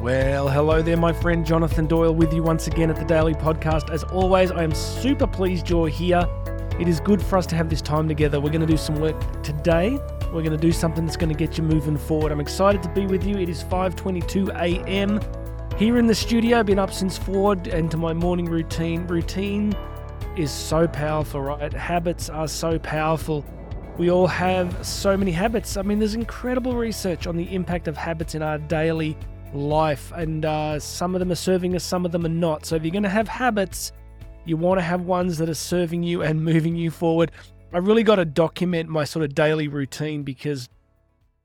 Well, hello there, my friend Jonathan Doyle, with you once again at the Daily Podcast. As always, I am super pleased you're here. It is good for us to have this time together. We're going to do some work today. We're going to do something that's going to get you moving forward. I'm excited to be with you. It is 5:22 a.m. here in the studio. Been up since 4 and to my morning routine. Routine is so powerful, right? Habits are so powerful. We all have so many habits. I mean, there's incredible research on the impact of habits in our daily life, and uh, some of them are serving us, some of them are not. So if you're going to have habits, you want to have ones that are serving you and moving you forward. I really got to document my sort of daily routine because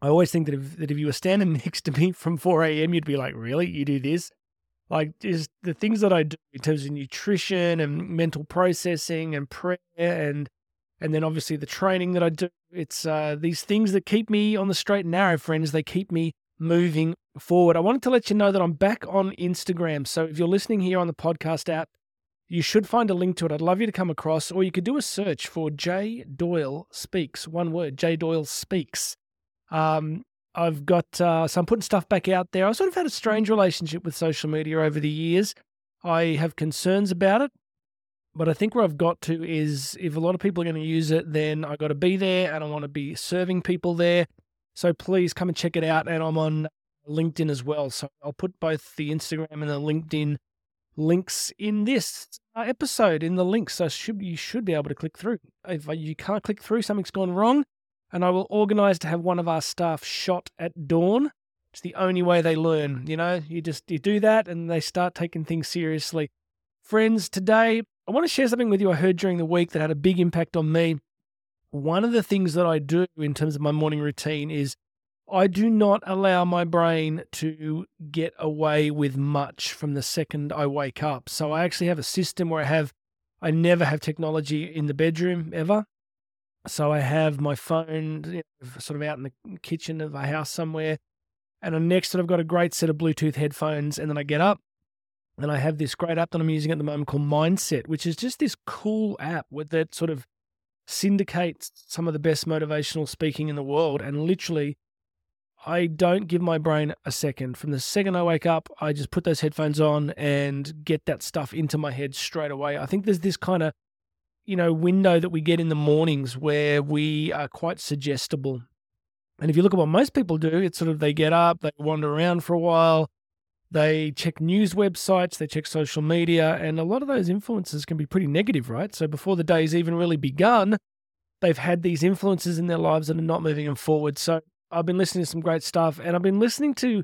I always think that if, that if you were standing next to me from 4 a.m., you'd be like, really? You do this? Like, just the things that I do in terms of nutrition and mental processing and prayer and and then obviously the training that I do. It's uh, these things that keep me on the straight and narrow, friends. They keep me moving forward. I wanted to let you know that I'm back on Instagram. So if you're listening here on the podcast app, you should find a link to it. I'd love you to come across, or you could do a search for J Doyle Speaks. One word, J Doyle Speaks. Um, I've got uh, so I'm putting stuff back out there. I sort of had a strange relationship with social media over the years. I have concerns about it. But I think where I've got to is if a lot of people are going to use it, then I got to be there and I want to be serving people there. So please come and check it out. And I'm on LinkedIn as well. So I'll put both the Instagram and the LinkedIn links in this uh, episode in the links. So should, you should be able to click through. If you can't click through, something's gone wrong. And I will organize to have one of our staff shot at dawn. It's the only way they learn. You know, you just you do that and they start taking things seriously. Friends, today I want to share something with you I heard during the week that had a big impact on me. One of the things that I do in terms of my morning routine is I do not allow my brain to get away with much from the second I wake up. So I actually have a system where I have, I never have technology in the bedroom ever. So I have my phone you know, sort of out in the kitchen of a house somewhere. And next to it, I've got a great set of Bluetooth headphones. And then I get up, and I have this great app that I'm using at the moment called Mindset, which is just this cool app with that sort of syndicates some of the best motivational speaking in the world. And literally, I don't give my brain a second. From the second I wake up, I just put those headphones on and get that stuff into my head straight away. I think there's this kind of, you know, window that we get in the mornings where we are quite suggestible. And if you look at what most people do, it's sort of they get up, they wander around for a while, they check news websites, they check social media, and a lot of those influences can be pretty negative, right? So before the day's even really begun, they've had these influences in their lives that are not moving them forward. So I've been listening to some great stuff, and I've been listening to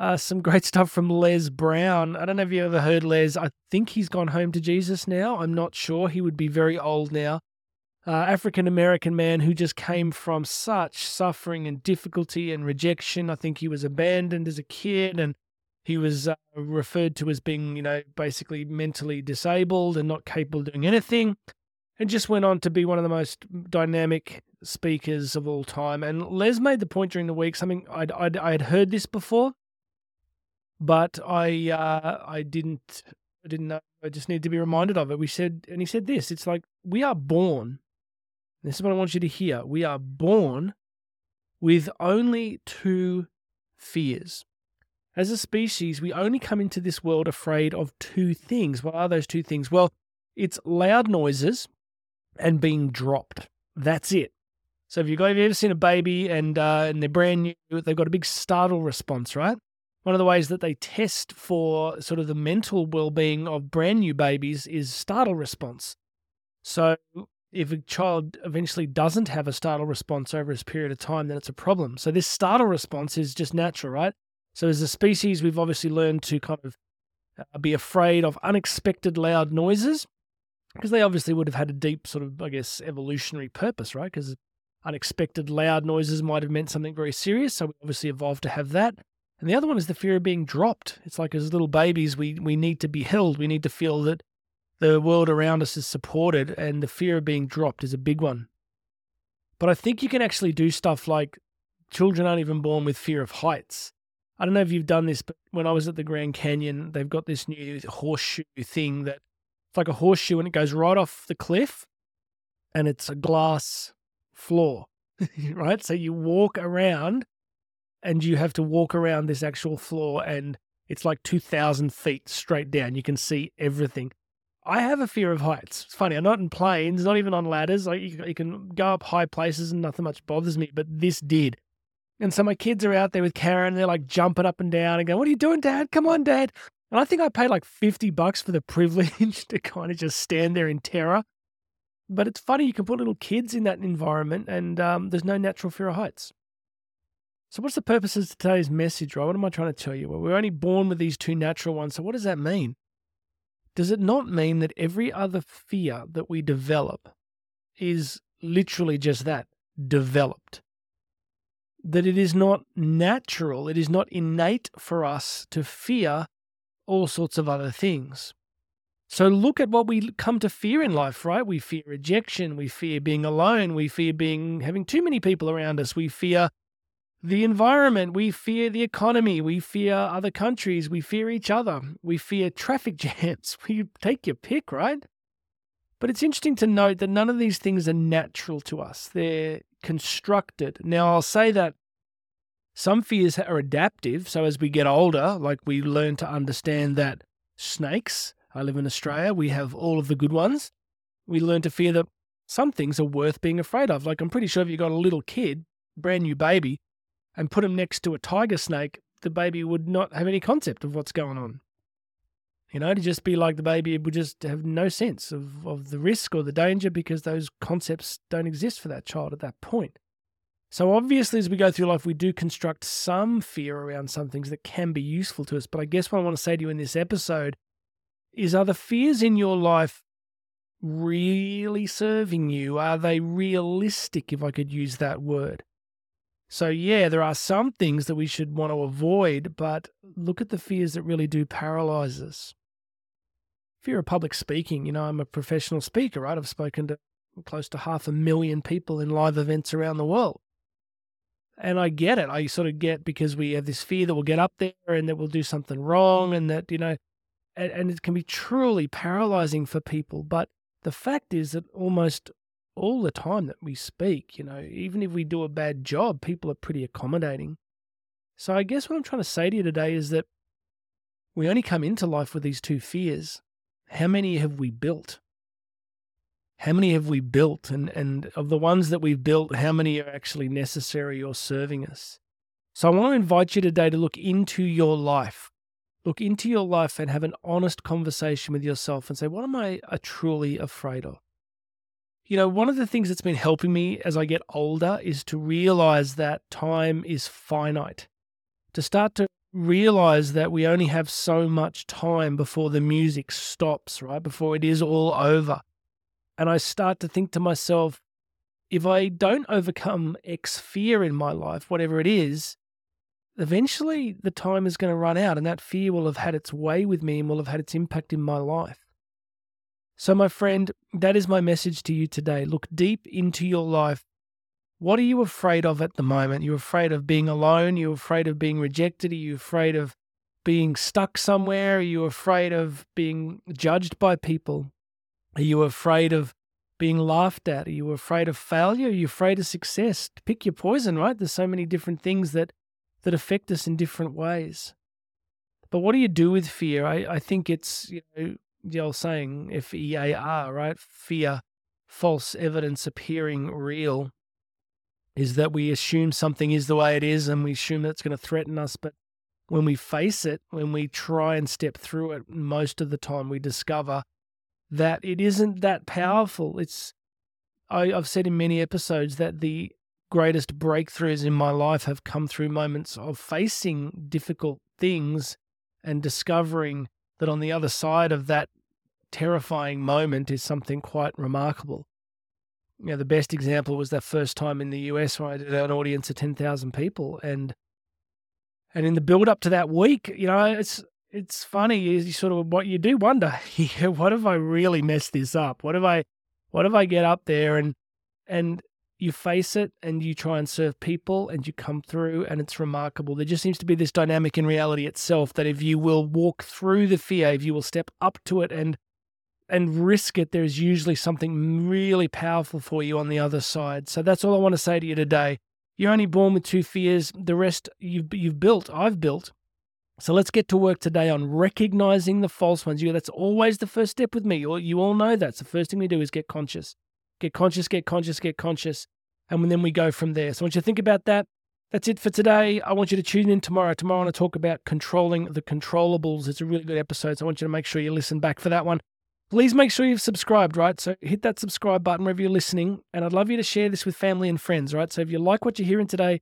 uh, some great stuff from Les Brown. I don't know if you ever heard Les. I think he's gone home to Jesus now. I'm not sure. He would be very old now. Uh, African American man who just came from such suffering and difficulty and rejection. I think he was abandoned as a kid and he was uh, referred to as being, you know, basically mentally disabled and not capable of doing anything, and just went on to be one of the most dynamic speakers of all time. And Les made the point during the week something I'd, I'd I had heard this before, but I uh, I didn't I didn't know. I just need to be reminded of it. We said, and he said this: it's like we are born. This is what I want you to hear. We are born with only two fears. As a species, we only come into this world afraid of two things. What are those two things? Well, it's loud noises and being dropped. That's it. So if you've, got, have you ever seen a baby and uh, and they're brand new, they've got a big startle response, right? One of the ways that they test for sort of the mental well-being of brand new babies is startle response. So if a child eventually doesn't have a startle response over a period of time, then it's a problem. So this startle response is just natural, right? So, as a species, we've obviously learned to kind of uh, be afraid of unexpected loud noises because they obviously would have had a deep sort of, I guess, evolutionary purpose, right? Because unexpected loud noises might have meant something very serious. So, we obviously evolved to have that. And the other one is the fear of being dropped. It's like as little babies, we, we need to be held. We need to feel that the world around us is supported, and the fear of being dropped is a big one. But I think you can actually do stuff like children aren't even born with fear of heights. I don't know if you've done this, but when I was at the Grand Canyon, they've got this new horseshoe thing that it's like a horseshoe and it goes right off the cliff and it's a glass floor, right? So you walk around and you have to walk around this actual floor and It's like 2,000 feet straight down. You can see everything. I have a fear of heights. It's funny. I'm not in planes, not even on ladders. Like you, you can go up high places and nothing much bothers me, but this did. And so my kids are out there with Karen. And they're like jumping up and down and going, "What are you doing, Dad? Come on, Dad!" And I think I paid like 50 bucks for the privilege to kind of just stand there in terror. But it's funny you can put little kids in that environment, and um, there's no natural fear of heights. So, what's the purpose of today's message, right? What am I trying to tell you? Well, we're only born with these two natural ones. So, what does that mean? Does it not mean that every other fear that we develop is literally just that developed? That it is not natural, it is not innate for us to fear all sorts of other things. So look at what we come to fear in life, right? We fear rejection, we fear being alone, we fear being having too many people around us, we fear the environment, we fear the economy, we fear other countries, we fear each other, we fear traffic jams. We take your pick, right? But it's interesting to note that none of these things are natural to us. They're constructed. Now, I'll say that some fears are adaptive. So as we get older, like we learn to understand that snakes, I live in Australia, we have all of the good ones. We learn to fear that some things are worth being afraid of. Like I'm pretty sure if you got a little kid, brand new baby, and put him next to a tiger snake, the baby would not have any concept of what's going on. You know, to just be like the baby it would just have no sense of, of the risk or the danger because those concepts don't exist for that child at that point. So, obviously, as we go through life, we do construct some fear around some things that can be useful to us. But I guess what I want to say to you in this episode is are the fears in your life really serving you? Are they realistic, if I could use that word? So, yeah, there are some things that we should want to avoid, but look at the fears that really do paralyze us. Fear of public speaking, you know, I'm a professional speaker, right? I've spoken to close to half a million people in live events around the world. And I get it. I sort of get because we have this fear that we'll get up there and that we'll do something wrong and that, you know, and, and it can be truly paralyzing for people. But the fact is that almost all the time that we speak. You know, even if we do a bad job, people are pretty accommodating. So I guess what I'm trying to say to you today is that we only come into life with these two fears. How many have we built? How many have we built? And, and of the ones that we've built, how many are actually necessary or serving us? So I want to invite you today to look into your life. Look into your life and have an honest conversation with yourself and say, what am I uh, truly afraid of? You know, one of the things that's been helping me as I get older is to realize that time is finite. To start to realize that we only have so much time before the music stops, right? Before it is all over. And I start to think to myself, if I don't overcome X fear in my life, whatever it is, eventually the time is going to run out and that fear will have had its way with me and will have had its impact in my life. So, my friend, that is my message to you today. Look deep into your life. What are you afraid of at the moment? You're afraid of being alone? You're afraid of being rejected? Are you afraid of being stuck somewhere? Are you afraid of being judged by people? Are you afraid of being laughed at? Are you afraid of failure? Are you afraid of success? Pick your poison, right? There's so many different things that, that affect us in different ways. But what do you do with fear? I, I think it's, you know, the old saying, F E A R, right? Fear, false evidence appearing real, is that we assume something is the way it is and we assume that it's going to threaten us. But when we face it, when we try and step through it, most of the time we discover that it isn't that powerful. It's, I, I've said in many episodes that the greatest breakthroughs in my life have come through moments of facing difficult things and discovering that on the other side of that terrifying moment is something quite remarkable. You know, the best example was that first time in the US where I did an audience of 10,000 people. And and in the build up to that week, you know, it's it's funny. You sort of what you do wonder, what if I really messed this up? What if I, what if I get up there and and you face it and you try and serve people and you come through and it's remarkable. There just seems to be this dynamic in reality itself that if you will walk through the fear, if you will step up to it and and risk it, there's usually something really powerful for you on the other side. So that's all I want to say to you today. You're only born with two fears. The rest you've you've built, I've built So let's get to work today on recognizing the false ones. You, that's always the first step with me. You, you all know that's the first thing we do is get conscious. Get conscious, get conscious, get conscious. And then we go from there. So I want you to think about that. That's it for today. I want you to tune in tomorrow. Tomorrow I want to talk about controlling the controllables. It's a really good episode. So I want you to make sure you listen back for that one. Please make sure you've subscribed, right? So hit that subscribe button wherever you're listening. And I'd love you to share this with family and friends, right? So if you like what you're hearing today,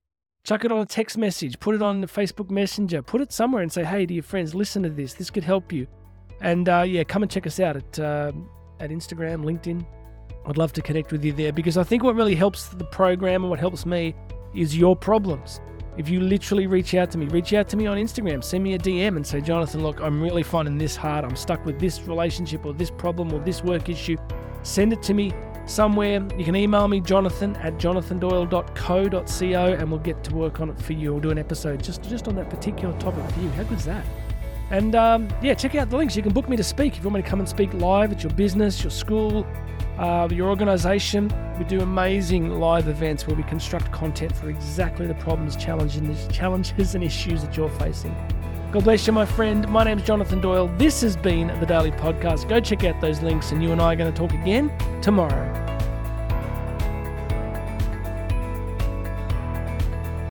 Chuck it on a text message, put it on the Facebook Messenger, put it somewhere and say, hey, to your friends, listen to this. This could help you. And uh, yeah, come and check us out at, uh, at Instagram, LinkedIn. I'd love to connect with you there because I think what really helps the program and what helps me is your problems. If you literally reach out to me, reach out to me on Instagram, send me a DM and say, Jonathan, look, I'm really finding this hard. I'm stuck with this relationship or this problem or this work issue. Send it to me somewhere. You can email me, jonathan at jonathandoyle.co.co, and we'll get to work on it for you. We'll do an episode just, just on that particular topic for you. How good's that? And um, yeah, check out the links. You can book me to speak if you want me to come and speak live at your business, your school, uh, your organization. We do amazing live events where we construct content for exactly the problems, challenges, challenges, and issues that you're facing. God bless you, my friend. My name's Jonathan Doyle. This has been the Daily Podcast. Go check out those links, and you and I are going to talk again tomorrow.